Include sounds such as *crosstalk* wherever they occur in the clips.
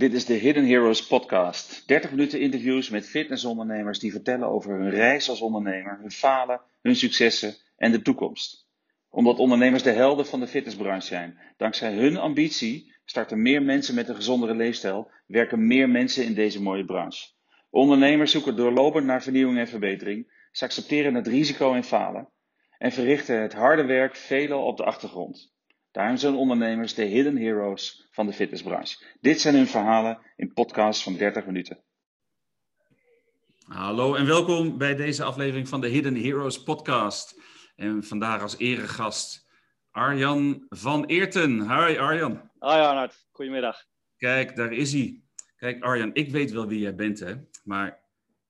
Dit is de Hidden Heroes podcast. 30 minuten interviews met fitnessondernemers die vertellen over hun reis als ondernemer, hun falen, hun successen en de toekomst. Omdat ondernemers de helden van de fitnessbranche zijn. Dankzij hun ambitie starten meer mensen met een gezondere leefstijl, werken meer mensen in deze mooie branche. Ondernemers zoeken doorlopend naar vernieuwing en verbetering. Ze accepteren het risico en falen en verrichten het harde werk veelal op de achtergrond. Daarom zijn ondernemers de hidden heroes van de fitnessbranche. Dit zijn hun verhalen in podcasts van 30 minuten. Hallo en welkom bij deze aflevering van de Hidden Heroes podcast. En vandaag als eregast Arjan van Eerten. Hoi Arjan. Hoi Arnoud, goedemiddag. Kijk, daar is hij. Kijk Arjan, ik weet wel wie jij bent hè, maar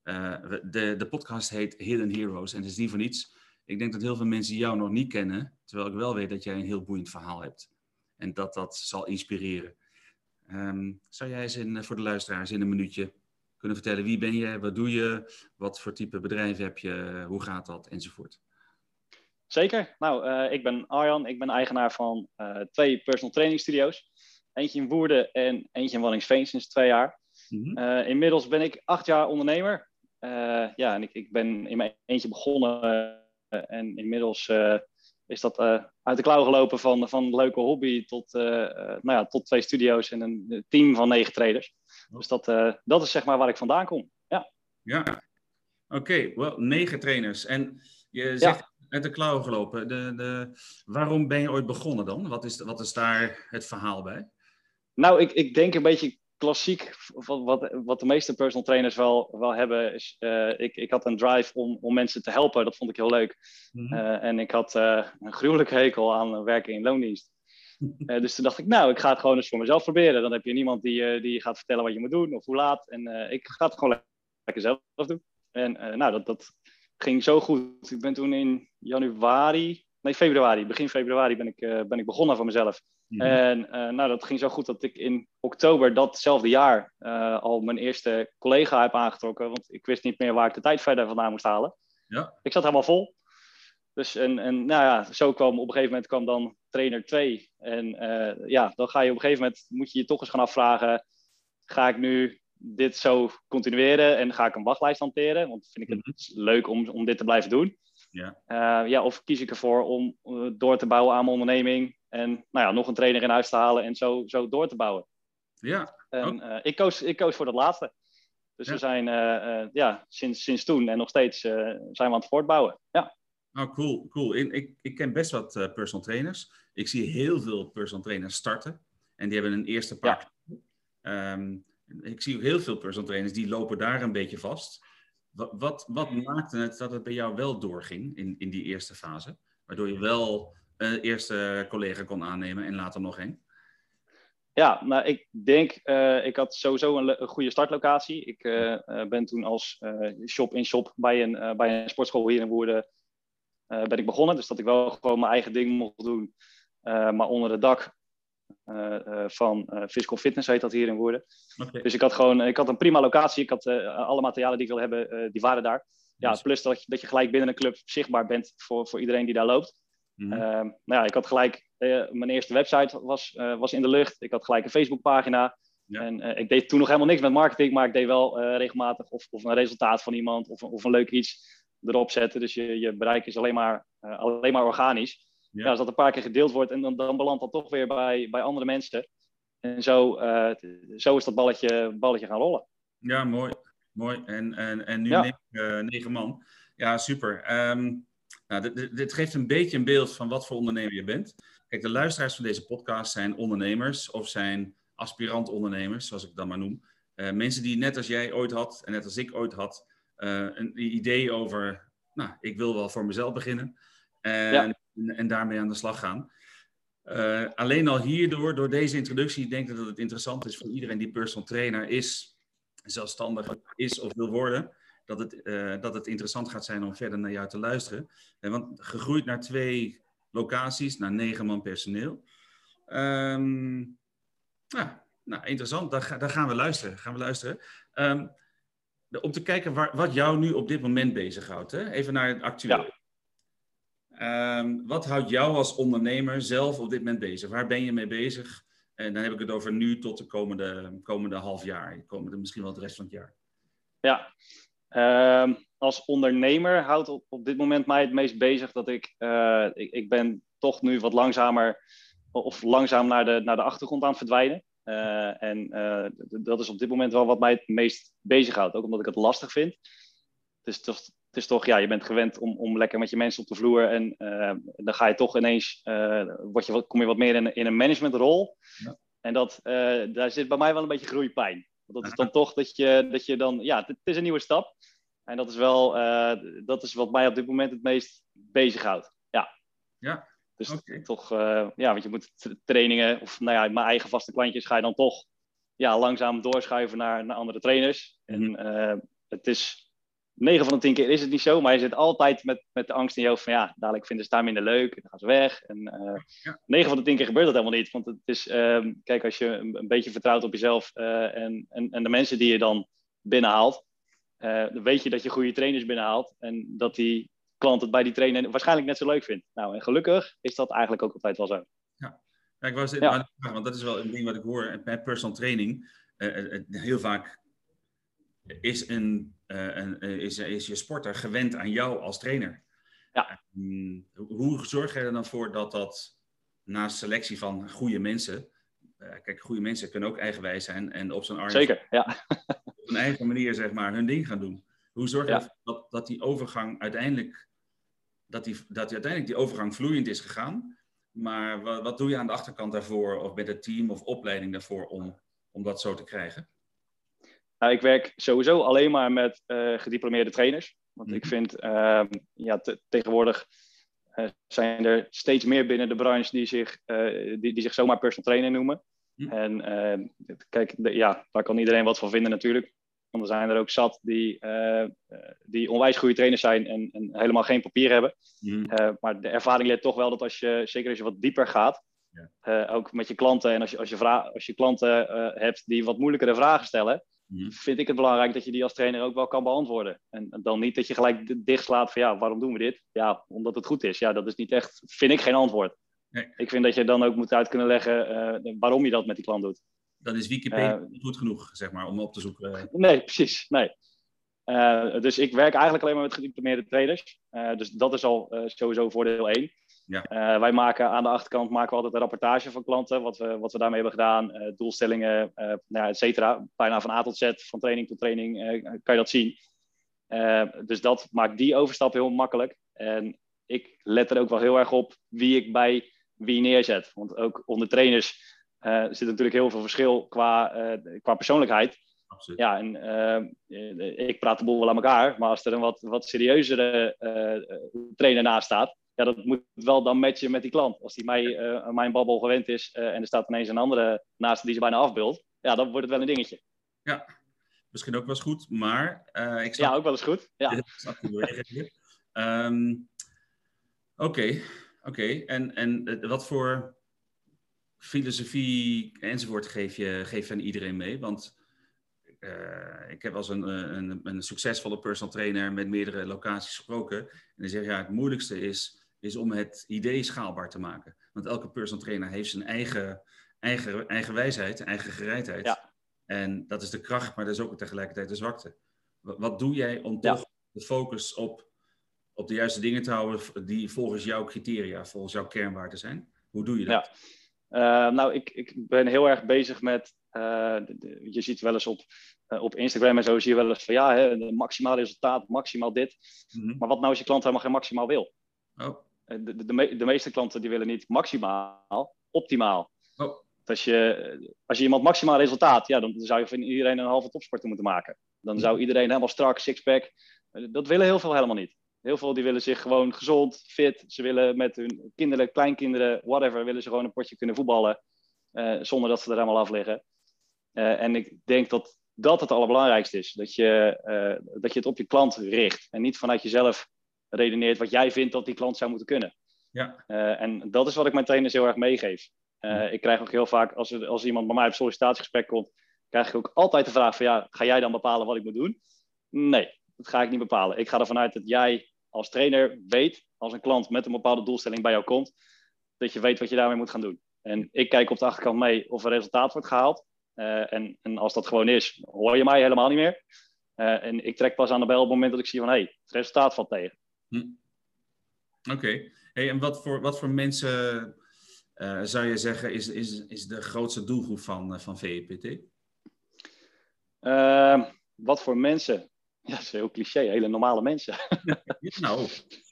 uh, de, de podcast heet Hidden Heroes en het is niet voor niets. Ik denk dat heel veel mensen jou nog niet kennen, terwijl ik wel weet dat jij een heel boeiend verhaal hebt. En dat dat zal inspireren. Um, zou jij eens in, voor de luisteraars in een minuutje kunnen vertellen wie ben je, wat doe je, wat voor type bedrijf heb je, hoe gaat dat enzovoort? Zeker. Nou, uh, ik ben Arjan. Ik ben eigenaar van uh, twee personal training studio's. Eentje in Woerden en eentje in Wallingsveen sinds twee jaar. Mm -hmm. uh, inmiddels ben ik acht jaar ondernemer. ja, en ik, ik ben in mijn eentje begonnen eh, en inmiddels eh, is dat eh, uit de klauw gelopen van, van een leuke hobby tot, nou ja, tot twee studio's en een team van negen traders. Dus dat, dat is zeg maar waar ik vandaan kom. Ja, ja. oké. Okay. Well, negen trainers. En je zegt ja. uit de klauw gelopen. De, de, waarom ben je ooit begonnen dan? Wat is, wat is daar het verhaal bij? Nou, ik, ik denk een beetje klassiek, wat, wat de meeste personal trainers wel, wel hebben, is uh, ik, ik had een drive om, om mensen te helpen. Dat vond ik heel leuk. Mm-hmm. uh, en ik had uh, een gruwelijke hekel aan werken in loondienst. *laughs* dus toen dacht ik, nou, ik ga het gewoon eens voor mezelf proberen. Dan heb je niemand die, die gaat vertellen wat je moet doen of hoe laat. En ik ga het gewoon lekker zelf doen. En nou, dat, dat ging zo goed. Ik ben toen in januari, nee, februari, begin februari ben ik, ben ik begonnen voor mezelf. Mm-hmm. En uh, nou, dat ging zo goed dat ik in oktober datzelfde jaar uh, al mijn eerste collega heb aangetrokken. Want ik wist niet meer waar ik de tijd verder vandaan moest halen. Ja. Ik zat helemaal vol. Dus en, en nou ja, zo kwam op een gegeven moment kwam dan trainer 2. En ja, dan ga je op een gegeven moment, moet je je toch eens gaan afvragen. Ga ik nu dit zo continueren en ga ik een wachtlijst hanteren? Want vind ik het mm-hmm. leuk om, om dit te blijven doen. Ja. ja, of kies ik ervoor om door te bouwen aan mijn onderneming en nou ja, nog een trainer in huis te halen en zo, zo door te bouwen. Ja. En uh, ik, koos, ik koos voor dat laatste. Dus ja. we zijn ja, sinds, sinds toen en nog steeds zijn we aan het voortbouwen. Ja. Oh, cool. cool. Ik, ik ken best wat personal trainers. Ik zie heel veel personal trainers starten. En die hebben een eerste pak. Ja. Um, ik zie ook heel veel personal trainers die lopen daar een beetje vast. Wat, wat, maakte het dat het bij jou wel doorging in, in die eerste fase? Waardoor je wel uh, eerste collega kon aannemen en later nog één? Ja, nou, ik denk, uh, ik had sowieso een, een goede startlocatie. Ik uh, ben toen als shop-in-shop bij, een, bij een sportschool hier in Woerden ben ik begonnen. Dus dat ik wel gewoon mijn eigen ding mocht doen. maar onder het dak van Physical Fitness heet dat hier in Woerden. Okay. Dus ik had gewoon, ik had een prima locatie. Ik had alle materialen die ik wil hebben, die waren daar. Ja, plus dat je, dat je gelijk binnen een club zichtbaar bent voor, voor iedereen die daar loopt. Mm -hmm. nou ja, ik had gelijk, mijn eerste website was, was in de lucht. Ik had gelijk een Facebookpagina. Ja. En eh, ik deed toen nog helemaal niks met marketing, maar ik deed wel regelmatig of, of een resultaat van iemand of, of een leuk iets erop zetten. Dus je, je bereik is alleen maar, alleen maar organisch. Ja. ja. als dat een paar keer gedeeld wordt en dan, dan belandt dat toch weer bij, bij andere mensen. En zo, zo is dat balletje, balletje gaan rollen. Ja, mooi. mooi. En, en, en nu ja. negen, negen, man. Ja, super. Um, nou, dit, dit, geeft een beetje een beeld van wat voor ondernemer je bent. Kijk, de luisteraars van deze podcast zijn ondernemers of zijn aspirant-ondernemers, zoals ik dan maar noem. Uh, mensen die net als jij ooit had en net als ik ooit had, een idee over, nou, ik wil wel voor mezelf beginnen en, ja. En, en daarmee aan de slag gaan. Uh, alleen al hierdoor, door deze introductie, denk ik dat het interessant is voor iedereen die personal trainer is, zelfstandig is of wil worden dat het, uh, dat het interessant gaat zijn om verder naar jou te luisteren. Uh, want gegroeid naar twee locaties, naar negen man personeel. Ja, nou, interessant. Daar, daar, gaan we luisteren. Gaan we luisteren. De, om te kijken waar, wat jou nu op dit moment bezighoudt. Hè? Even naar het actuele. Um, wat houdt jou als ondernemer zelf op dit moment bezig? Waar ben je mee bezig? En dan heb ik het over nu tot de komende, komende half jaar, komende, misschien wel de rest van het jaar. Ja, ehm, als ondernemer houdt op, dit moment mij het meest bezig dat ik, uh, ik, ik ben toch nu wat langzamer of langzaam naar de, naar de achtergrond aan verdwijnen. Uh, en uh, dat is op dit moment wel wat mij het meest bezighoudt, ook omdat ik het lastig vind. Het is toch, het is toch ja, je bent gewend om, om lekker met je mensen op de vloer en dan ga je toch ineens, word je, kom je wat meer in, in een managementrol. Ja. En dat, daar zit bij mij wel een beetje groeipijn. Want dat is dan *laughs* toch dat je, dat je dan, ja, het is een nieuwe stap. En dat is wel, dat is wat mij op dit moment het meest bezighoudt. Ja. Ja. Dus okay. toch, ja, want je moet trainingen, of nou ja, mijn eigen vaste klantjes ga je dan toch ja, langzaam doorschuiven naar, naar andere trainers. Mm -hmm. En uh, het is 9 van de 10 keer is het niet zo, maar je zit altijd met, met de angst in je hoofd van ja, dadelijk vinden ze daar minder leuk en dan gaan ze weg. En uh, ja. 9 van de 10 keer gebeurt dat helemaal niet. Want het is, uh, kijk, als je een, een, beetje vertrouwt op jezelf uh, en, en, en de mensen die je dan binnenhaalt, dan weet je dat je goede trainers binnenhaalt en dat die klant het bij die trainer waarschijnlijk net zo leuk vindt. Nou, en gelukkig is dat eigenlijk ook altijd wel zo. Ja, ja ik was ja. want dat is wel een ding wat ik hoor bij personal training. heel vaak is, een, uh, een, is, is je sporter gewend aan jou als trainer. Ja. Um, hoe zorg je er dan voor dat dat naast selectie van goede mensen, uh, kijk, goede mensen kunnen ook eigenwijs zijn en op zijn arm Zeker, ja. *laughs* op een eigen manier zeg maar hun ding gaan doen. Hoe zorg je ja. dat, dat die overgang uiteindelijk, dat die, dat die uiteindelijk die overgang vloeiend is gegaan? Maar wat, wat doe je aan de achterkant daarvoor, of met het team of opleiding daarvoor om, om dat zo te krijgen? Nou, ik werk sowieso alleen maar met uh, gediplomeerde trainers. Want mm -hmm. ik vind, uh, ja, te, tegenwoordig uh, zijn er steeds meer binnen de branche die zich, die, die zich zomaar personal trainer noemen. Mm -hmm. En kijk, de, ja, daar kan iedereen wat van vinden natuurlijk. Want er zijn er ook zat die, die onwijs goede trainers zijn en, en helemaal geen papier hebben. Mm -hmm. maar de ervaring leert toch wel dat als je, zeker als je wat dieper gaat, ja. ook met je klanten en als je, als je, als je klanten hebt die wat moeilijkere vragen stellen, vind ik het belangrijk dat je die als trainer ook wel kan beantwoorden. En dan niet dat je gelijk dichtslaat van ja, waarom doen we dit? Ja, omdat het goed is. Ja, dat is niet echt, vind ik geen antwoord. Nee. Ik vind dat je dan ook moet uit kunnen leggen uh, waarom je dat met die klant doet. Dan is Wikipedia uh, goed genoeg, zeg maar, om op te zoeken. Nee, precies. Nee. Uh, dus ik werk eigenlijk alleen maar met gediplomeerde traders. dus dat is al sowieso voordeel 1. Ja. Uh, wij maken aan de achterkant maken we altijd een rapportage van klanten, wat we, wat we daarmee hebben gedaan, uh, doelstellingen, uh, nou, et cetera. Bijna van A tot Z, van training tot training, kan je dat zien. dus dat maakt die overstap heel makkelijk. En ik let er ook wel heel erg op wie ik bij wie neerzet. Want ook onder trainers zit natuurlijk heel veel verschil qua, qua persoonlijkheid. Absoluut. Ja, en ik praat de boel wel aan elkaar, maar als er een wat, wat serieuzere trainer naast staat, ja, dat moet wel dan matchen met die klant. Als die mij, uh, mijn babbel gewend is uh, en er staat ineens een andere naast die ze bijna afbeeldt, ja, dan wordt het wel een dingetje. Ja, misschien ook wel eens goed, maar uh, ik snap... Ja, ook wel eens goed. Ja. um, Oké, oké. Okay. En, en wat voor filosofie enzovoort geef je, geef je aan iedereen mee? Want uh, ik heb als een, een, een, succesvolle personal trainer met meerdere locaties gesproken. En die zegt, ja, het moeilijkste is is om het idee schaalbaar te maken. Want elke personal trainer heeft zijn eigen, eigen, eigen wijsheid, eigen gereidheid. Ja. En dat is de kracht, maar dat is ook tegelijkertijd de zwakte. Wat, wat doe jij om toch de focus op, op de juiste dingen te houden die volgens jouw criteria, volgens jouw kernwaarden zijn? Hoe doe je dat? Ja. Uh, nou, ik, ik ben heel erg bezig met. Uh, de, je ziet wel eens op, uh, op Instagram en zo, zie je wel eens van ja, hè, maximaal resultaat, maximaal dit. Mm -hmm. Maar wat nou als je klant helemaal geen maximaal wil? Oh. Eh, de, de, de, de, meeste klanten die willen niet maximaal, optimaal. Oh. Als je, als je iemand maximaal resultaat, ja, dan zou je van iedereen een halve topsporter moeten maken. Dan zou iedereen helemaal strak, sixpack. Eh, dat willen heel veel helemaal niet. Heel veel die willen zich gewoon gezond, fit. Ze willen met hun kinderen, kleinkinderen, whatever, willen ze gewoon een potje kunnen voetballen. Uh, zonder dat ze er helemaal af liggen. Uh, en ik denk dat dat het allerbelangrijkste is. Dat je, uh, dat je het op je klant richt. En niet vanuit jezelf redeneert wat jij vindt dat die klant zou moeten kunnen. Ja. Uh, en dat is wat ik mijn trainers heel erg meegeef. Uh, ik krijg ook heel vaak, als, er, als iemand bij mij op sollicitatiegesprek komt, krijg ik ook altijd de vraag van, ja, ga jij dan bepalen wat ik moet doen? Nee, dat ga ik niet bepalen. Ik ga ervan uit dat jij als trainer weet, als een klant met een bepaalde doelstelling bij jou komt, dat je weet wat je daarmee moet gaan doen. En ik kijk op de achterkant mee of er resultaat wordt gehaald. en, en als dat gewoon is, hoor je mij helemaal niet meer. en ik trek pas aan de bel op het moment dat ik zie van hé, hey, het resultaat valt tegen. Hm. Oké. Hey, en wat voor, wat voor mensen zou je zeggen is, is, is de grootste doelgroep van, van VEPT? wat voor mensen? *laughs* Ja, dat is heel cliché, hele normale mensen. nou,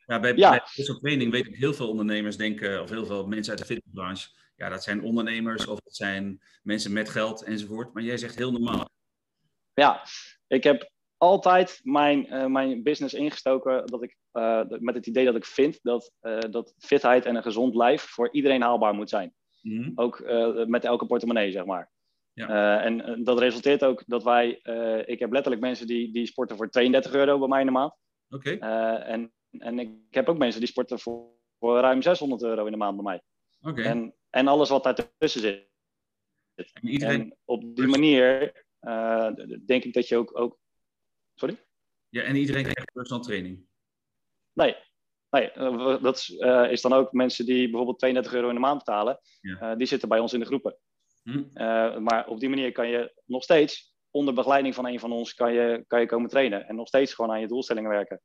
ja, bij, ja. bij training weet ik heel veel ondernemers denken, of heel veel mensen uit de fitnessbranche, ja, dat zijn ondernemers of dat zijn mensen met geld enzovoort. Maar jij zegt heel normaal. Ja, ik heb altijd mijn, uh, mijn business ingestoken dat ik, uh, met het idee dat ik vind dat, uh, dat fitheid en een gezond lijf voor iedereen haalbaar moet zijn. Mm Ook met elke portemonnee, zeg maar. Ja. en dat resulteert ook dat wij, ik heb letterlijk mensen die, die sporten voor 32 euro bij mij in de maand. Oké. en en ik heb ook mensen die sporten voor, voor ruim 600 euro in de maand bij mij. Oké. En, en alles wat daartussen zit. En, iedereen... en op die manier denk ik dat je ook, ook... Sorry? Ja, en iedereen krijgt personal training? Nee, nee uh, dat is, uh, is, dan ook mensen die bijvoorbeeld 32 euro in de maand betalen. Ja. die zitten bij ons in de groepen. Hm. maar op die manier kan je nog steeds onder begeleiding van een van ons kan je, kan je komen trainen. En nog steeds gewoon aan je doelstellingen werken.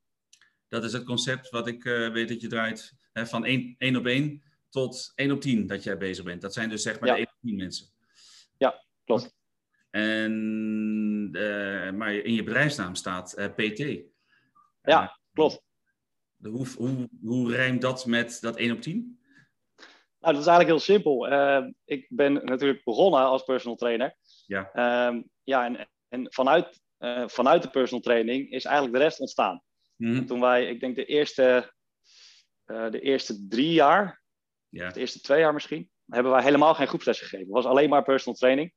Dat is het concept wat ik uh, weet dat je draait. Hè, van 1, op 1 tot 1 op 10 dat jij bezig bent. Dat zijn dus zeg maar ja. de 1 op 10 mensen. Ja, klopt. En, uh, maar in je bedrijfsnaam staat uh, PT. Ja, klopt. Hoe, hoe, hoe rijmt dat met dat 1 op 10? Nou, dat is eigenlijk heel simpel. ik ben natuurlijk begonnen als personal trainer. Ja. Ehm, ja, en, en vanuit, vanuit de personal training is eigenlijk de rest ontstaan. Mhm. Toen wij, ik denk de eerste, uh, de eerste drie jaar, ja. de eerste twee jaar misschien, hebben wij helemaal geen groepslessen gegeven. Het was alleen maar personal training.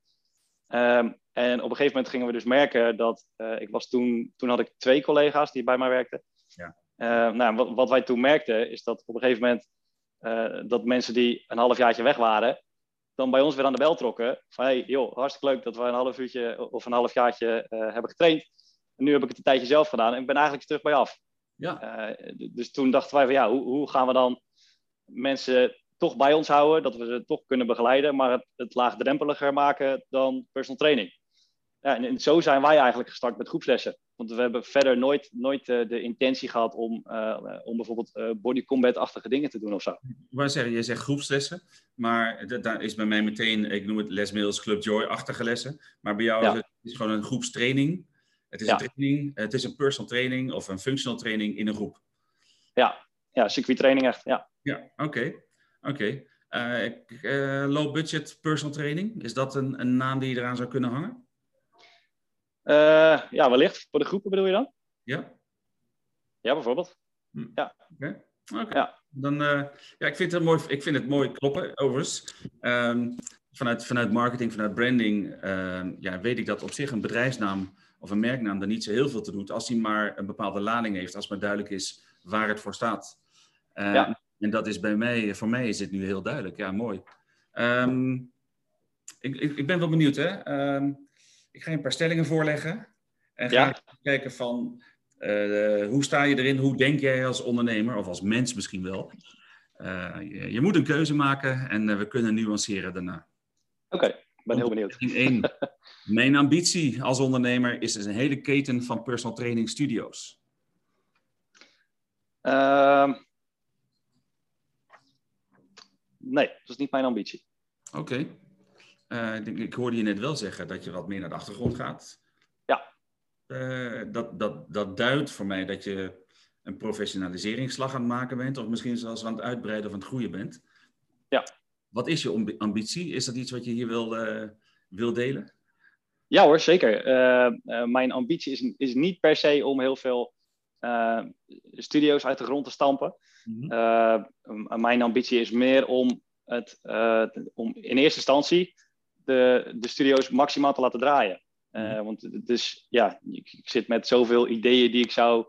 Um, en op een gegeven moment gingen we dus merken dat, uh, ik was toen, toen had ik twee collega's die bij mij werkten. Ja. Uh, nou, wat, wat, wij toen merkten is dat op een gegeven moment uh, dat mensen die een half jaartje weg waren, dan bij ons weer aan de bel trokken. Van hey, joh, hartstikke leuk dat we een half uurtje of een half jaartje hebben getraind. En nu heb ik het een tijdje zelf gedaan en ik ben eigenlijk terug bij af. Ja. Dus toen dachten wij van ja, hoe, hoe, gaan we dan mensen toch bij ons houden, dat we ze toch kunnen begeleiden, maar het, het laagdrempeliger maken dan personal training. Ja, en, zo zijn wij eigenlijk gestart met groepslessen. Want we hebben verder nooit, nooit uh, de intentie gehad om, uh, om bijvoorbeeld uh, body combat-achtige dingen te doen of zo. Maar zeggen, je zegt groepslessen, maar daar is bij mij meteen, ik noem het lesmails Club Joy-achtige lessen. Maar bij jou ja. is het gewoon een groepstraining het is een training, het is een personal training of een functional training in een groep. Ja, ja training echt, ja. Ja, oké. Oké. Eh, eh, low budget personal training, is dat een, een naam die je eraan zou kunnen hangen? Uh, ja, wellicht. Voor de groepen bedoel je dan? Ja. Ja, bijvoorbeeld. Hm. Ja. Oké. Okay. Ja. Dan, ja, ik vind het mooi, ik vind het mooi kloppen, overigens. Um, vanuit, vanuit marketing, vanuit branding, ehm, ja, weet ik dat op zich een bedrijfsnaam of een merknaam er niet zo heel veel te doet, als hij maar een bepaalde lading heeft, als maar duidelijk is waar het voor staat. Uh, ja. En dat is bij mij, voor mij is dit nu heel duidelijk. Ja, mooi. Um, ik, ik, ik, ben wel benieuwd, hè. Um, ik ga je een paar stellingen voorleggen. En ga ja. kijken van, uh, hoe sta je erin? Hoe denk jij als ondernemer, of als mens misschien wel? Uh, je, je, moet een keuze maken en we kunnen nuanceren daarna. Oké, okay, ik ben heel benieuwd. In één. *laughs* Mijn ambitie als ondernemer is dus een hele keten van personal training studio's. Uh, nee, dat is niet mijn ambitie. Oké. Okay. Uh, ik, ik, hoorde je net wel zeggen dat je wat meer naar de achtergrond gaat. Ja. Uh, dat, dat, dat duidt voor mij dat je een professionaliseringsslag aan het maken bent, of misschien zelfs aan het uitbreiden of aan het groeien bent. Ja. Wat is je ambitie? Is dat iets wat je hier wil, uh, wil delen? Ja hoor, zeker. Mijn ambitie is, is niet per se om heel veel studio's uit de grond te stampen. Mm mijn ambitie is meer om, het, om in eerste instantie de, de studio's maximaal te laten draaien. Mm Want dus, ja, ik, ik, zit met zoveel ideeën die ik zou,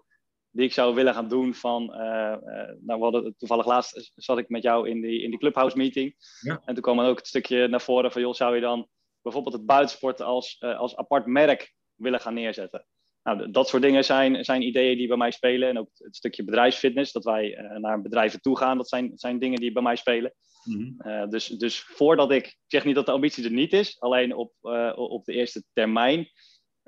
die ik zou willen gaan doen. Van, nou, we hadden, toevallig laatst zat ik met jou in die, in die clubhouse meeting. Ja. En toen kwam er ook het stukje naar voren van, joh, zou je dan bijvoorbeeld het buitensport als, als apart merk willen gaan neerzetten. Nou, dat soort dingen zijn, zijn ideeën die bij mij spelen. En ook het stukje bedrijfsfitness, dat wij naar bedrijven toe gaan, dat zijn, zijn dingen die bij mij spelen. Mhm. dus, dus voordat ik, ik zeg niet dat de ambitie er niet is, alleen op, op de eerste termijn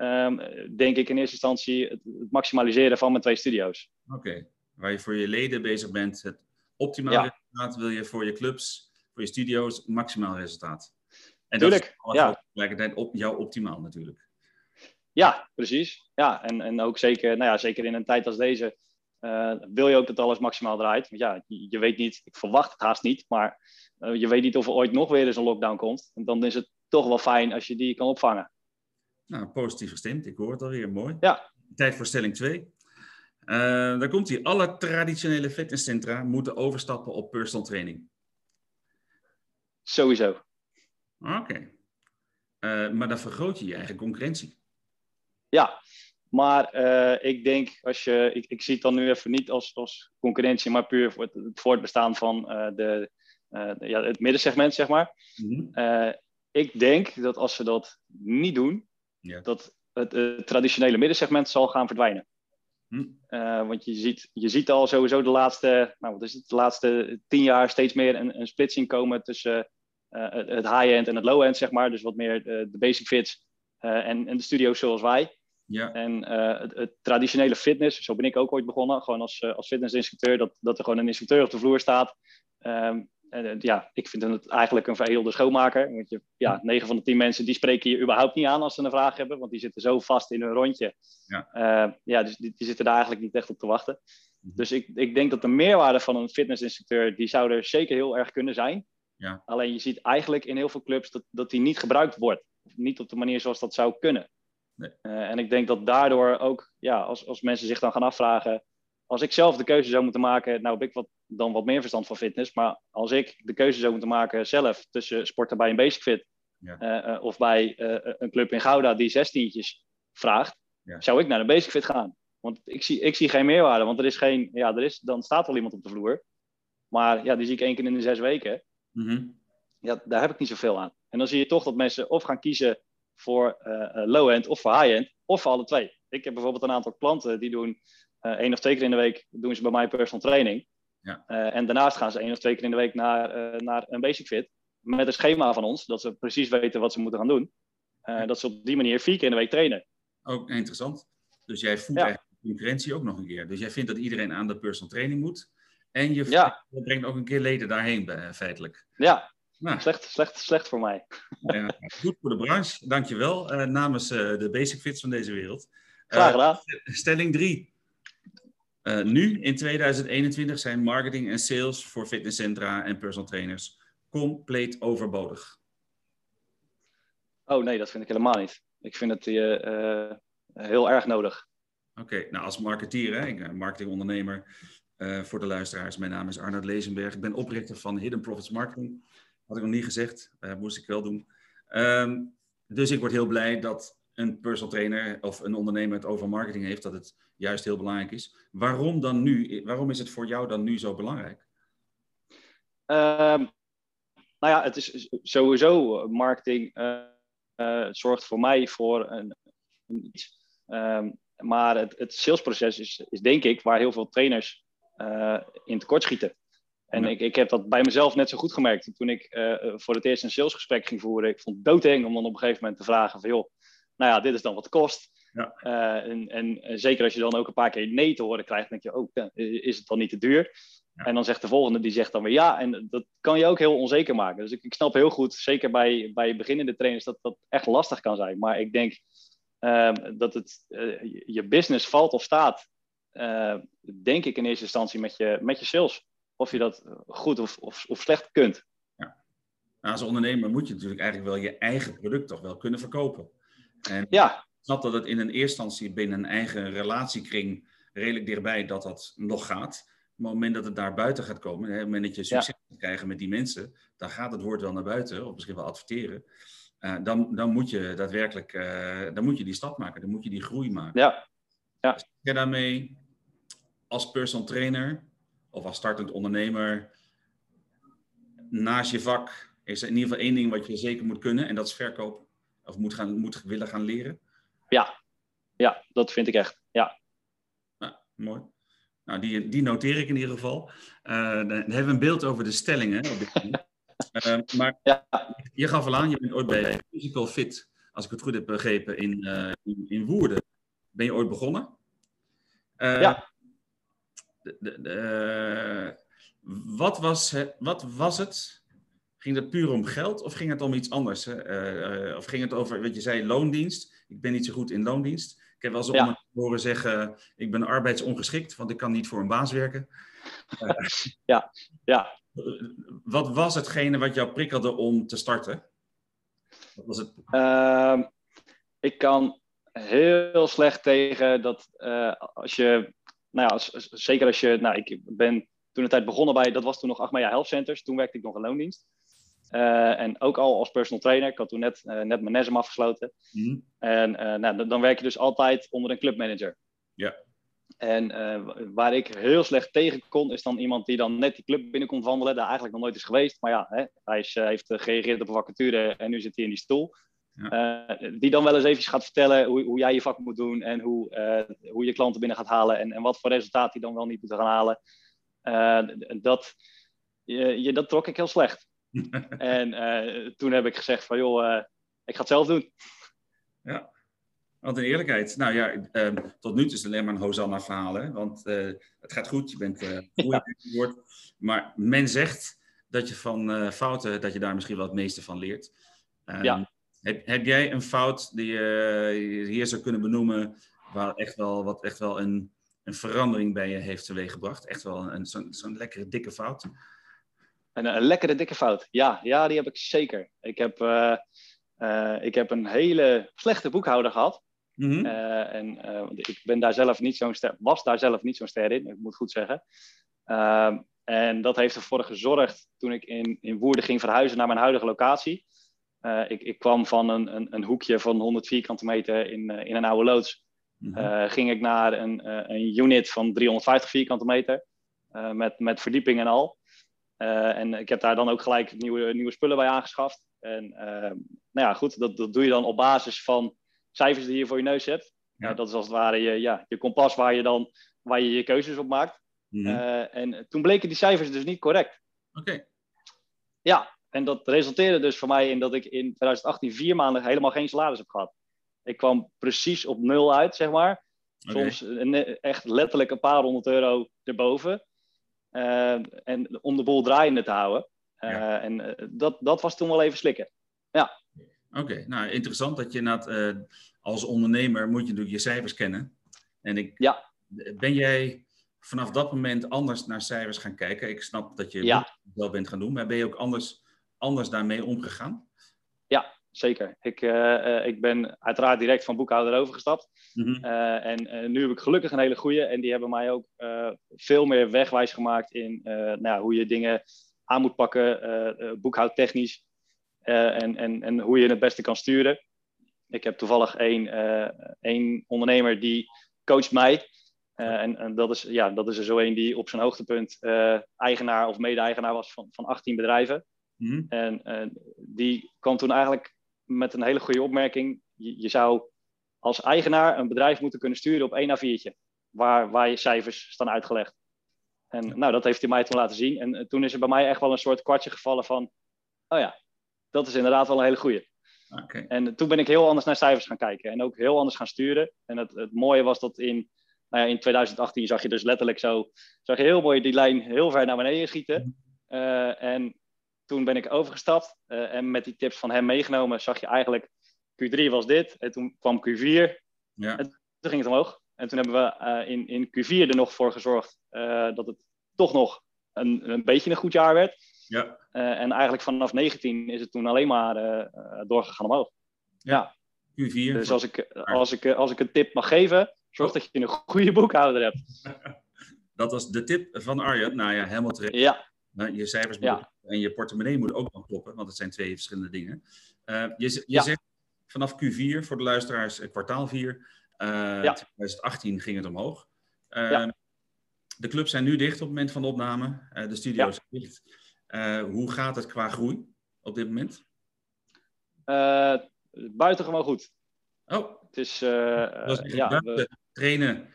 Ehm, denk ik in eerste instantie het, het, maximaliseren van mijn twee studio's. Oké, waar je voor je leden bezig bent, het optimale resultaat wil je voor je clubs, voor je studio's, maximaal resultaat. En Tuurlijk, dat is ja. tegelijkertijd op jou optimaal natuurlijk. Ja, precies. Ja, en, en ook zeker, nou ja, zeker in een tijd als deze uh, wil je ook dat alles maximaal draait. Want ja, je, je, weet niet, ik verwacht het haast niet, maar uh, je weet niet of er ooit nog weer eens een lockdown komt. En dan is het toch wel fijn als je die kan opvangen. Nou, positief gestemd. Ik hoor het alweer. Mooi. Ja. Tijd voor stelling 2. Uh, daar komt hij. Alle traditionele fitnesscentra moeten overstappen op personal training. Sowieso. Oké. Uh, maar dan vergroot je je eigen concurrentie. Ja, maar uh, ik denk als je. Ik, ik, zie het dan nu even niet als, als concurrentie, maar puur voor het, het voortbestaan van de, ja, het middensegment, zeg maar. Mm -hmm. ik denk dat als ze dat niet doen, dat het, het, traditionele middensegment zal gaan verdwijnen. Hm. Uh, want je ziet, je ziet al sowieso de laatste, nou, wat is het, de laatste tien jaar steeds meer een, een splitsing komen tussen het high-end en het low-end, zeg maar. Dus wat meer de, basic fits en, en de studio's zoals wij. Ja. En het, het, traditionele fitness, zo ben ik ook ooit begonnen, gewoon als, als fitnessinstructeur, dat, dat er gewoon een instructeur op de vloer staat. Um, en, eh, ja, ik vind het eigenlijk een verheelde schoonmaker. Want je, ja, 9 van de 10 mensen die spreken je überhaupt niet aan als ze een vraag hebben, want die zitten zo vast in hun rondje. Ja, uh, ja dus die, die, zitten daar eigenlijk niet echt op te wachten. Mhm. Dus ik, ik denk dat de meerwaarde van een fitnessinstructeur, die zou er zeker heel erg kunnen zijn. Ja. Alleen je ziet eigenlijk in heel veel clubs dat, dat die niet gebruikt wordt. Niet op de manier zoals dat zou kunnen. Nee. Uh, en ik denk dat daardoor ook, ja, als, als mensen zich dan gaan afvragen, als ik zelf de keuze zou moeten maken, nou heb ik wat, dan wat meer verstand van fitness, maar als ik de keuze zou moeten maken zelf tussen sporten bij een basic fit ja. Eh, eh, of bij uh, een club in Gouda die zestientjes vraagt, ja. zou ik naar de basic fit gaan. Want ik zie, ik zie geen meerwaarde, want er is geen, ja, er is, dan staat wel iemand op de vloer, maar ja, die zie ik één keer in de zes weken. Mm -hmm. Ja, daar heb ik niet zoveel aan. En dan zie je toch dat mensen of gaan kiezen voor low-end of voor high-end, of voor alle twee. Ik heb bijvoorbeeld een aantal klanten die doen uh, één of twee keer in de week doen ze bij mij personal training. Ja. En daarnaast gaan ze één of twee keer in de week naar, naar een basic fit. Met een schema van ons, dat ze precies weten wat ze moeten gaan doen. Dat ze op die manier vier keer in de week trainen. Ook interessant. Dus jij voelt ja. eigenlijk concurrentie ook nog een keer. Dus jij vindt dat iedereen aan de personal training moet. En je ja. brengt ook een keer leden daarheen, feitelijk. Ja, nou. slecht, slecht, slecht voor mij. Ja, goed voor de branche, dankjewel. Uh, namens de basic fits van deze wereld. Graag gedaan. stelling 3. Uh, nu, in 2021, zijn marketing en sales voor fitnesscentra en personal trainers compleet overbodig. Oh nee, dat vind ik helemaal niet. Ik vind het heel erg nodig. Oké, nou als marketeer, hè, ik, marketingondernemer voor de luisteraars. Mijn naam is Arnold Lezenberg. Ik ben oprichter van Hidden Profits Marketing. Had ik nog niet gezegd, moest ik wel doen. Um, dus ik word heel blij dat een personal trainer of een ondernemer het over marketing heeft, dat het juist heel belangrijk is. Waarom dan nu? Waarom is het voor jou dan nu zo belangrijk? Um, nou ja, het is sowieso marketing uh, uh, zorgt voor mij voor een, iets. Um, maar het, het salesproces is, is, denk ik waar heel veel trainers in tekort schieten. En ik, ik heb dat bij mezelf net zo goed gemerkt. Toen ik voor het eerst een salesgesprek ging voeren, ik vond het doodeng om dan op een gegeven moment te vragen van joh, nou ja, dit is dan wat het kost. Ja. Uh, en, en, zeker als je dan ook een paar keer nee te horen krijgt, denk je, oh, is het dan niet te duur? Ja. En dan zegt de volgende, die zegt dan weer ja. En dat kan je ook heel onzeker maken. Dus ik, ik snap heel goed, zeker bij, bij beginnende trainers, dat dat echt lastig kan zijn. Maar ik denk uh, dat het, je business valt of staat, denk ik in eerste instantie met je, met je sales. Of je dat goed of, of, of slecht kunt. Ja. Nou, als ondernemer moet je natuurlijk eigenlijk wel je eigen product toch wel kunnen verkopen. En ja. Ik snap dat het in een eerste instantie binnen een eigen relatiekring redelijk dichtbij dat dat nog gaat. Maar op het moment dat het daar buiten gaat komen, hè, op het moment dat je succes ja. krijgen met die mensen, dan gaat het woord wel naar buiten, of misschien wel adverteren. Uh, dan, dan moet je daadwerkelijk uh, dan moet je die stap maken, dan moet je die groei maken. Ja. Ja. Dus daarmee als personal trainer of als startend ondernemer naast je vak is er in ieder geval één ding wat je zeker moet kunnen en dat is verkopen? Of moet, gaan, moet willen gaan leren? Ja, ja, dat vind ik echt. Ja. Nou, mooi. Nou, die, die noteer ik in ieder geval. Uh, dan hebben we een beeld over de stellingen. uh, *laughs* maar ja. je gaf al aan, je bent ooit bij Physical Fit, als ik het goed heb begrepen, in, uh, in, in, Woerden. Ben je ooit begonnen? ja. De, de, de, wat, was het, wat was het? Ging het puur om geld of ging het om iets anders? of ging het over, wat je zei, loondienst? Ik ben niet zo goed in loondienst. Ik heb wel eens ja. horen zeggen, ik ben arbeidsongeschikt, want ik kan niet voor een baas werken. *laughs* ja, ja. Wat was hetgene wat jou prikkelde om te starten? Wat was het? Uh, ik kan heel slecht tegen dat uh, als je, nou ja, als, zeker als je, nou ik ben toen de tijd begonnen bij, dat was toen nog Achmea Health Centers, toen werkte ik nog in loondienst. Uh, en ook al als personal trainer. Ik had toen net, uh, net mijn NESM afgesloten. Mm. En uh, nou, dan werk je dus altijd onder een clubmanager. Ja. En waar ik heel slecht tegen kon, is dan iemand die dan net die club binnenkomt wandelen. Daar eigenlijk nog nooit is geweest. Maar ja, hè, hij is, heeft gereageerd op een vacature en nu zit hij in die stoel. Ja. die dan wel eens even gaat vertellen hoe, hoe, jij je vak moet doen. En hoe, hoe je klanten binnen gaat halen. En, en wat voor resultaat die dan wel niet moet gaan halen. dat, je, je, dat trok ik heel slecht. *laughs* en toen heb ik gezegd van joh, ik ga het zelf doen. Ja, wat een eerlijkheid. Nou ja, uh, tot nu toe is het alleen maar een Hosanna verhaal. Hè? Want eh, het gaat goed, je bent *laughs* uh, Maar men zegt dat je van fouten, dat je daar misschien wel het meeste van leert. Ehm, ja. Heb, heb, jij een fout die je hier zou kunnen benoemen, waar echt wel, wat echt wel een, een verandering bij je heeft teweeggebracht? Echt wel een, zo'n zo'n lekkere dikke fout? Een, een, lekkere dikke fout. Ja, ja, die heb ik zeker. Ik heb, uh, uh, ik heb een hele slechte boekhouder gehad. Mm -hmm. uh, en ik ben daar zelf niet zo'n ster, was daar zelf niet zo'n ster in, ik moet goed zeggen. Ehm, en dat heeft ervoor gezorgd toen ik in, in Woerden ging verhuizen naar mijn huidige locatie. Ik, ik kwam van een, een, een, hoekje van 100 vierkante meter in, in een oude loods. Mm -hmm. ging ik naar een, een unit van 350 vierkante meter. met, met verdieping en al. En ik heb daar dan ook gelijk nieuwe, nieuwe spullen bij aangeschaft. En nou ja, goed, dat, dat doe je dan op basis van cijfers die je voor je neus hebt. Ja. Dat is als het ware je, ja, je kompas waar je dan waar je, je keuzes op maakt. -hmm. en toen bleken die cijfers dus niet correct. Oké. Okay. Ja, en dat resulteerde dus voor mij in dat ik in 2018 vier maanden helemaal geen salaris heb gehad. Ik kwam precies op nul uit, zeg maar. Okay. Soms echt letterlijk een paar honderd euro erboven. Uh, en om de boel draaiende te houden. Uh, ja. En uh, dat, dat was toen wel even slikken. Ja. Oké, okay. nou interessant dat je dat als ondernemer moet je natuurlijk je cijfers kennen. En ik, ja. ben jij vanaf dat moment anders naar cijfers gaan kijken? Ik snap dat je ja. wel bent gaan doen, maar ben je ook anders, anders daarmee omgegaan? Ja, zeker. Ik, uh, ik ben uiteraard direct van boekhouder overgestapt. Mm -hmm. uh, en uh, nu heb ik gelukkig een hele goede. En die hebben mij ook veel meer wegwijs gemaakt in nou, hoe je dingen aan moet pakken, boekhoudtechnisch. en, en, en hoe je het beste kan sturen. Ik heb toevallig één, één ondernemer die coacht mij. en, en dat, is, ja, dat is er zo één die op zijn hoogtepunt eigenaar of mede-eigenaar was van, van 18 bedrijven. Mm -hmm. En die kwam toen eigenlijk met een hele goede opmerking. Je, je, zou als eigenaar een bedrijf moeten kunnen sturen op één A4'tje. Waar, waar je cijfers staan uitgelegd. En nou, dat heeft hij mij toen laten zien. En toen is er bij mij echt wel een soort kwartje gevallen van... Oh ja, dat is inderdaad wel een hele goede. Okay. En toen ben ik heel anders naar cijfers gaan kijken. En ook heel anders gaan sturen. En het, het mooie was dat in, nou ja, in 2018 zag je dus letterlijk zo... Zag je heel mooi die lijn heel ver naar beneden schieten. Uh, en toen ben ik overgestapt uh, en met die tips van hem meegenomen zag je eigenlijk Q3 was dit en toen kwam Q4 ja. en toen ging het omhoog. En toen hebben we uh, in, in Q4 er nog voor gezorgd uh, dat het toch nog een, een beetje een goed jaar werd. Ja. en eigenlijk vanaf 19 is het toen alleen maar doorgegaan omhoog. Ja. ja. Q4. Dus als ik, als, ik, als ik een tip mag geven, zorg oh. dat je een goede boekhouder hebt. *laughs* dat was de tip van Arjen. Nou ja, helemaal terecht. Ja. Je cijfers ja. en je portemonnee moet ook nog kloppen, want het zijn twee verschillende dingen. Uh, je je ja. zegt vanaf Q4 voor de luisteraars, kwartaal 4, uh, ja. 2018 ging het omhoog. De clubs zijn nu dicht op het moment van de opname, de studio's zijn dicht. hoe gaat het qua groei op dit moment? buitengewoon goed. Oh, het is, uh, ja, we... trainen,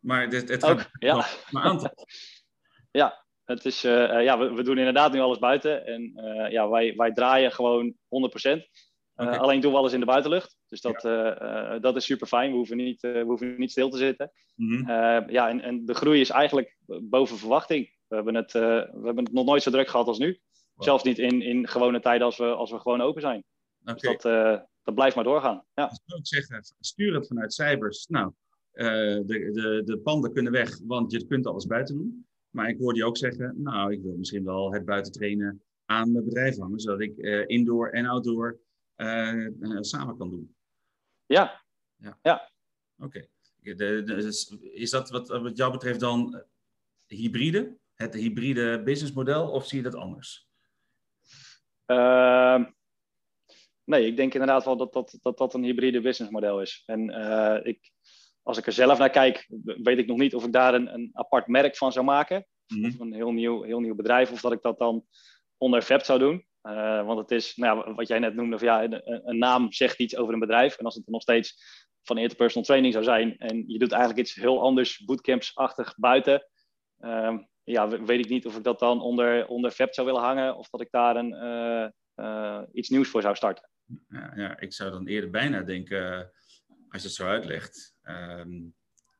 maar het, het ook, ja. maar aantal. *laughs* ja, het is, ja we, we, doen inderdaad nu alles buiten en ja, wij, wij draaien gewoon 100%. Okay. alleen doen we alles in de buitenlucht. Dus dat, ja. dat is super fijn. We hoeven niet, we hoeven niet stil te zitten. Mm -hmm. ja, en, en de groei is eigenlijk boven verwachting. We hebben het, we hebben het nog nooit zo druk gehad als nu. Wow. Zelfs niet in, in gewone tijden als we, als we gewoon open zijn. Okay. Dus dat, dat blijft maar doorgaan. Ja. Ik zeggen, stuur het vanuit cijfers. Nou, uh, de, de, de panden kunnen weg, want je kunt alles buiten doen. Maar ik hoorde je ook zeggen, nou, ik wil misschien wel het buiten trainen aan mijn bedrijf hangen, zodat ik uh, indoor en outdoor samen kan doen. Ja. Ja. ja. Oké. Okay. Is dat wat, wat jou betreft dan hybride? Het hybride businessmodel of zie je dat anders? Uh, nee, ik denk inderdaad wel dat dat, dat, dat een hybride businessmodel is. En uh, ik, als ik er zelf naar kijk, weet ik nog niet of ik daar een, een apart merk van zou maken. Mm -hmm. Of een heel nieuw, heel nieuw bedrijf, of dat ik dat dan onder VEP zou doen. Uh, want het is, nou ja, wat jij net noemde, of ja, een, een, naam zegt iets over een bedrijf. En als het er nog steeds van interpersonal training zou zijn en je doet eigenlijk iets heel anders, bootcamps-achtig buiten, uh, ja, weet ik niet of ik dat dan onder, onder VEP zou willen hangen of dat ik daar een, uh, uh, iets nieuws voor zou starten. Ja, ja, ik zou dan eerder bijna denken, als je het zo uitlegt, um,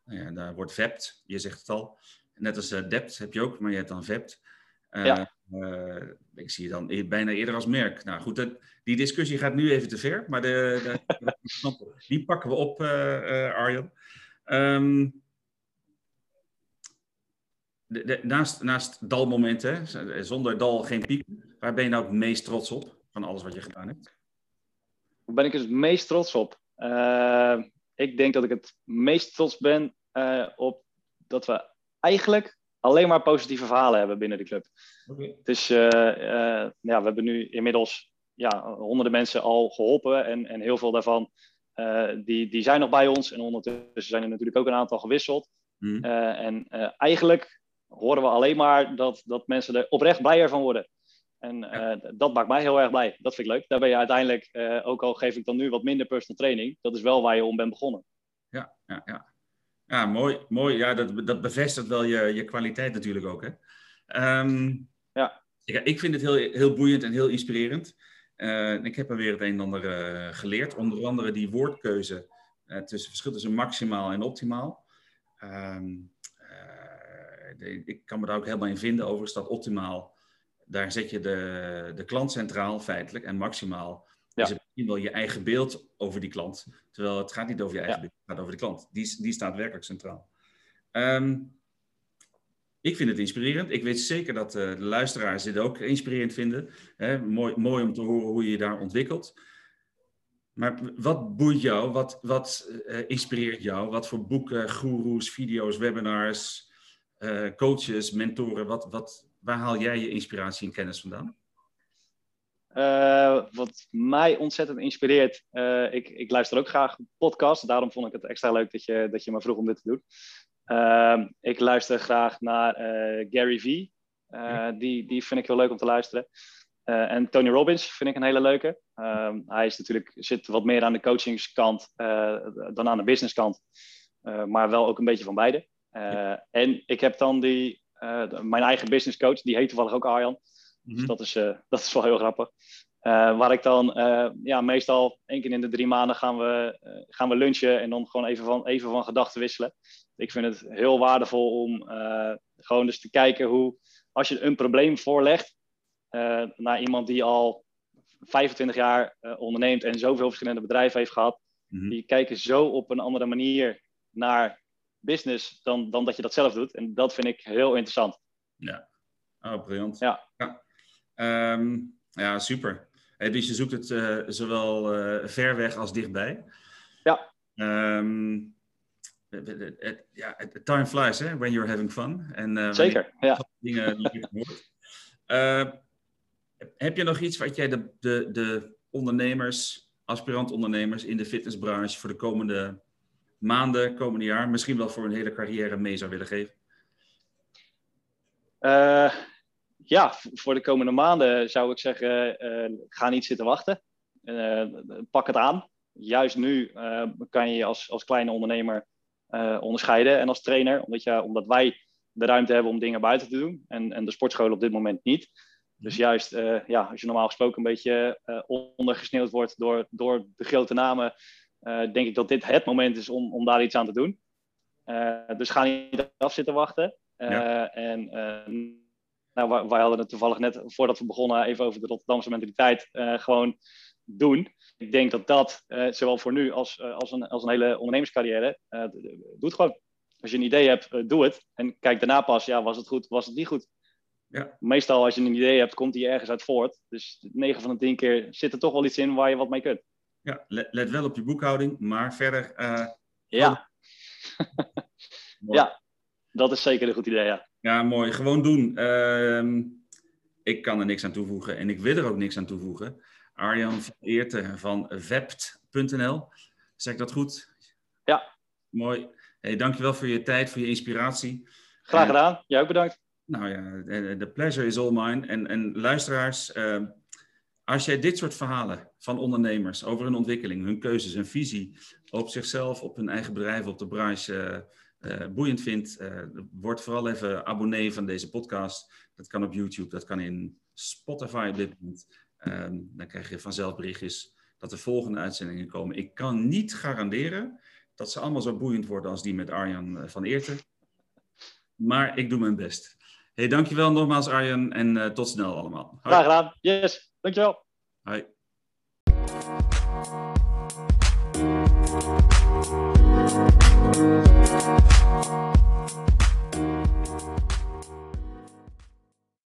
ja, daar wordt VEPT, je zegt het al. Net als DEPT heb je ook, maar je hebt dan VEPT. ja. ik zie je dan e-, bijna eerder als merk. Nou goed, dat, die discussie gaat nu even te ver, maar de, de, *laughs* die pakken we op, Arjan. Um, de, de, naast, naast dalmomenten, zonder dal geen piek, waar ben je nou het meest trots op van alles wat je gedaan hebt? Waar ben ik het meest trots op? Uh, ik denk dat ik het meest trots ben uh, op dat we eigenlijk alleen maar positieve verhalen hebben binnen de club. Okay. Dus uh, ja, we hebben nu inmiddels ja, honderden mensen al geholpen en, en heel veel daarvan die, die zijn nog bij ons. En ondertussen zijn er natuurlijk ook een aantal gewisseld. Mm. en eigenlijk horen we alleen maar dat, dat mensen er oprecht blijer van worden. En uh, dat maakt mij heel erg blij. Dat vind ik leuk. Daar ben je uiteindelijk, uh, ook al geef ik dan nu wat minder personal training, dat is wel waar je om bent begonnen. Ja, ja, ja. ja mooi. mooi. Ja, dat, dat bevestigt wel je, je kwaliteit natuurlijk ook. Hè? Um, ja. Ik, ik vind het heel, heel boeiend en heel inspirerend. Uh, ik heb er weer het een en ander geleerd. Onder andere die woordkeuze tussen verschil tussen maximaal en optimaal. Um, ik kan me daar ook helemaal in vinden. Overigens, dat optimaal, daar zet je de, de klant centraal feitelijk. En maximaal ja. is het misschien wel je eigen beeld over die klant. Terwijl het gaat niet over je eigen ja. beeld, het gaat over de klant. Die, die staat werkelijk centraal. Um, ik vind het inspirerend. Ik weet zeker dat uh, de luisteraars dit ook inspirerend vinden. Hè, mooi, mooi om te horen hoe je je daar ontwikkelt. Maar wat boeit jou? Wat, wat uh, inspireert jou? Wat voor boeken, goeroes, video's, webinars, uh, coaches, mentoren, wat, wat, waar haal jij je inspiratie en kennis vandaan? Uh, wat mij ontzettend inspireert, uh, ik, ik, luister ook graag podcasts, daarom vond ik het extra leuk dat je, dat je me vroeg om dit te doen. ik luister graag naar Gary Vee, ja. die, die vind ik heel leuk om te luisteren. en Tony Robbins vind ik een hele leuke. hij is natuurlijk, zit wat meer aan de coachingskant dan aan de businesskant, maar wel ook een beetje van beide. En ik heb dan die, uh, mijn eigen business coach, die heet toevallig ook Arjan. Mm -hmm. Dus dat is, uh, *laughs* dat is wel heel grappig. waar ik dan, ja, meestal één keer in de drie maanden gaan we, gaan we lunchen en dan gewoon even van, even van gedachten wisselen. Ik vind het heel waardevol om gewoon eens te kijken hoe, als je een probleem voorlegt naar iemand die al 25 jaar onderneemt en zoveel verschillende bedrijven heeft gehad, mm -hmm. die kijken zo op een andere manier naar business dan, dan dat je dat zelf doet. En dat vind ik heel interessant. Ja, oh, briljant. Ja, ja. Um, ja super. Hey, dus je zoekt het uh, zowel uh, ver weg als dichtbij. Ja. Um, ja, time flies, hè, when you're having fun. En, uh, Zeker, ja. Dingen heb je nog iets wat jij de, de, de ondernemers, aspirant ondernemers in de fitnessbranche voor de komende maanden, komende jaar, misschien wel voor een hele carrière mee zou willen geven? Uh, ja, voor de komende maanden zou ik zeggen, uh, ga niet zitten wachten. Uh, pak het aan. juist nu kan je je als, als kleine ondernemer onderscheiden en als trainer, omdat, je, omdat wij de ruimte hebben om dingen buiten te doen en, en de sportscholen op dit moment niet. Dus juist, ja, als je normaal gesproken een beetje ondergesneeuwd wordt door, door de grote namen, denk ik dat dit het moment is om, om daar iets aan te doen. dus ga niet af zitten wachten. En nou, wij hadden het toevallig net voordat we begonnen even over de Rotterdamse mentaliteit uh, gewoon doen. Ik denk dat dat, uh, zowel voor nu als, uh, als, een, als een hele ondernemerscarrière, doe het gewoon. Als je een idee hebt, doe het. En kijk daarna pas, ja, was het goed, was het niet goed. Ja. Meestal als je een idee hebt, komt die ergens uit voort. Dus 9 van de 10 keer zit er toch wel iets in waar je wat mee kunt. Ja, let, let wel op je boekhouding, maar verder... ja. *laughs* ja, dat is zeker een goed idee, ja. Ja, mooi. Gewoon doen. Ehm, ik kan er niks aan toevoegen en ik wil er ook niks aan toevoegen. Arjan van Eerten van vept.nl. Zeg ik dat goed? Ja. Mooi. Hey, dankjewel voor je tijd, voor je inspiratie. Graag gedaan. Jij ook bedankt. Nou ja, de pleasure is all mine. En, en luisteraars, uh, als jij dit soort verhalen van ondernemers over hun ontwikkeling, hun keuzes, hun visie op zichzelf, op hun eigen bedrijf, op de branche uh, boeiend vindt, uh, word vooral even abonnee van deze podcast. Dat kan op YouTube, dat kan in Spotify dit. Ehm, dan krijg je vanzelf berichtjes dat er volgende uitzendingen komen. Ik kan niet garanderen dat ze allemaal zo boeiend worden als die met Arjan eh, van Eerten. Maar ik doe mijn best. Hey, dankjewel nogmaals Arjan en tot snel allemaal. Graag gedaan. Yes, dankjewel. Hoi. Thank you.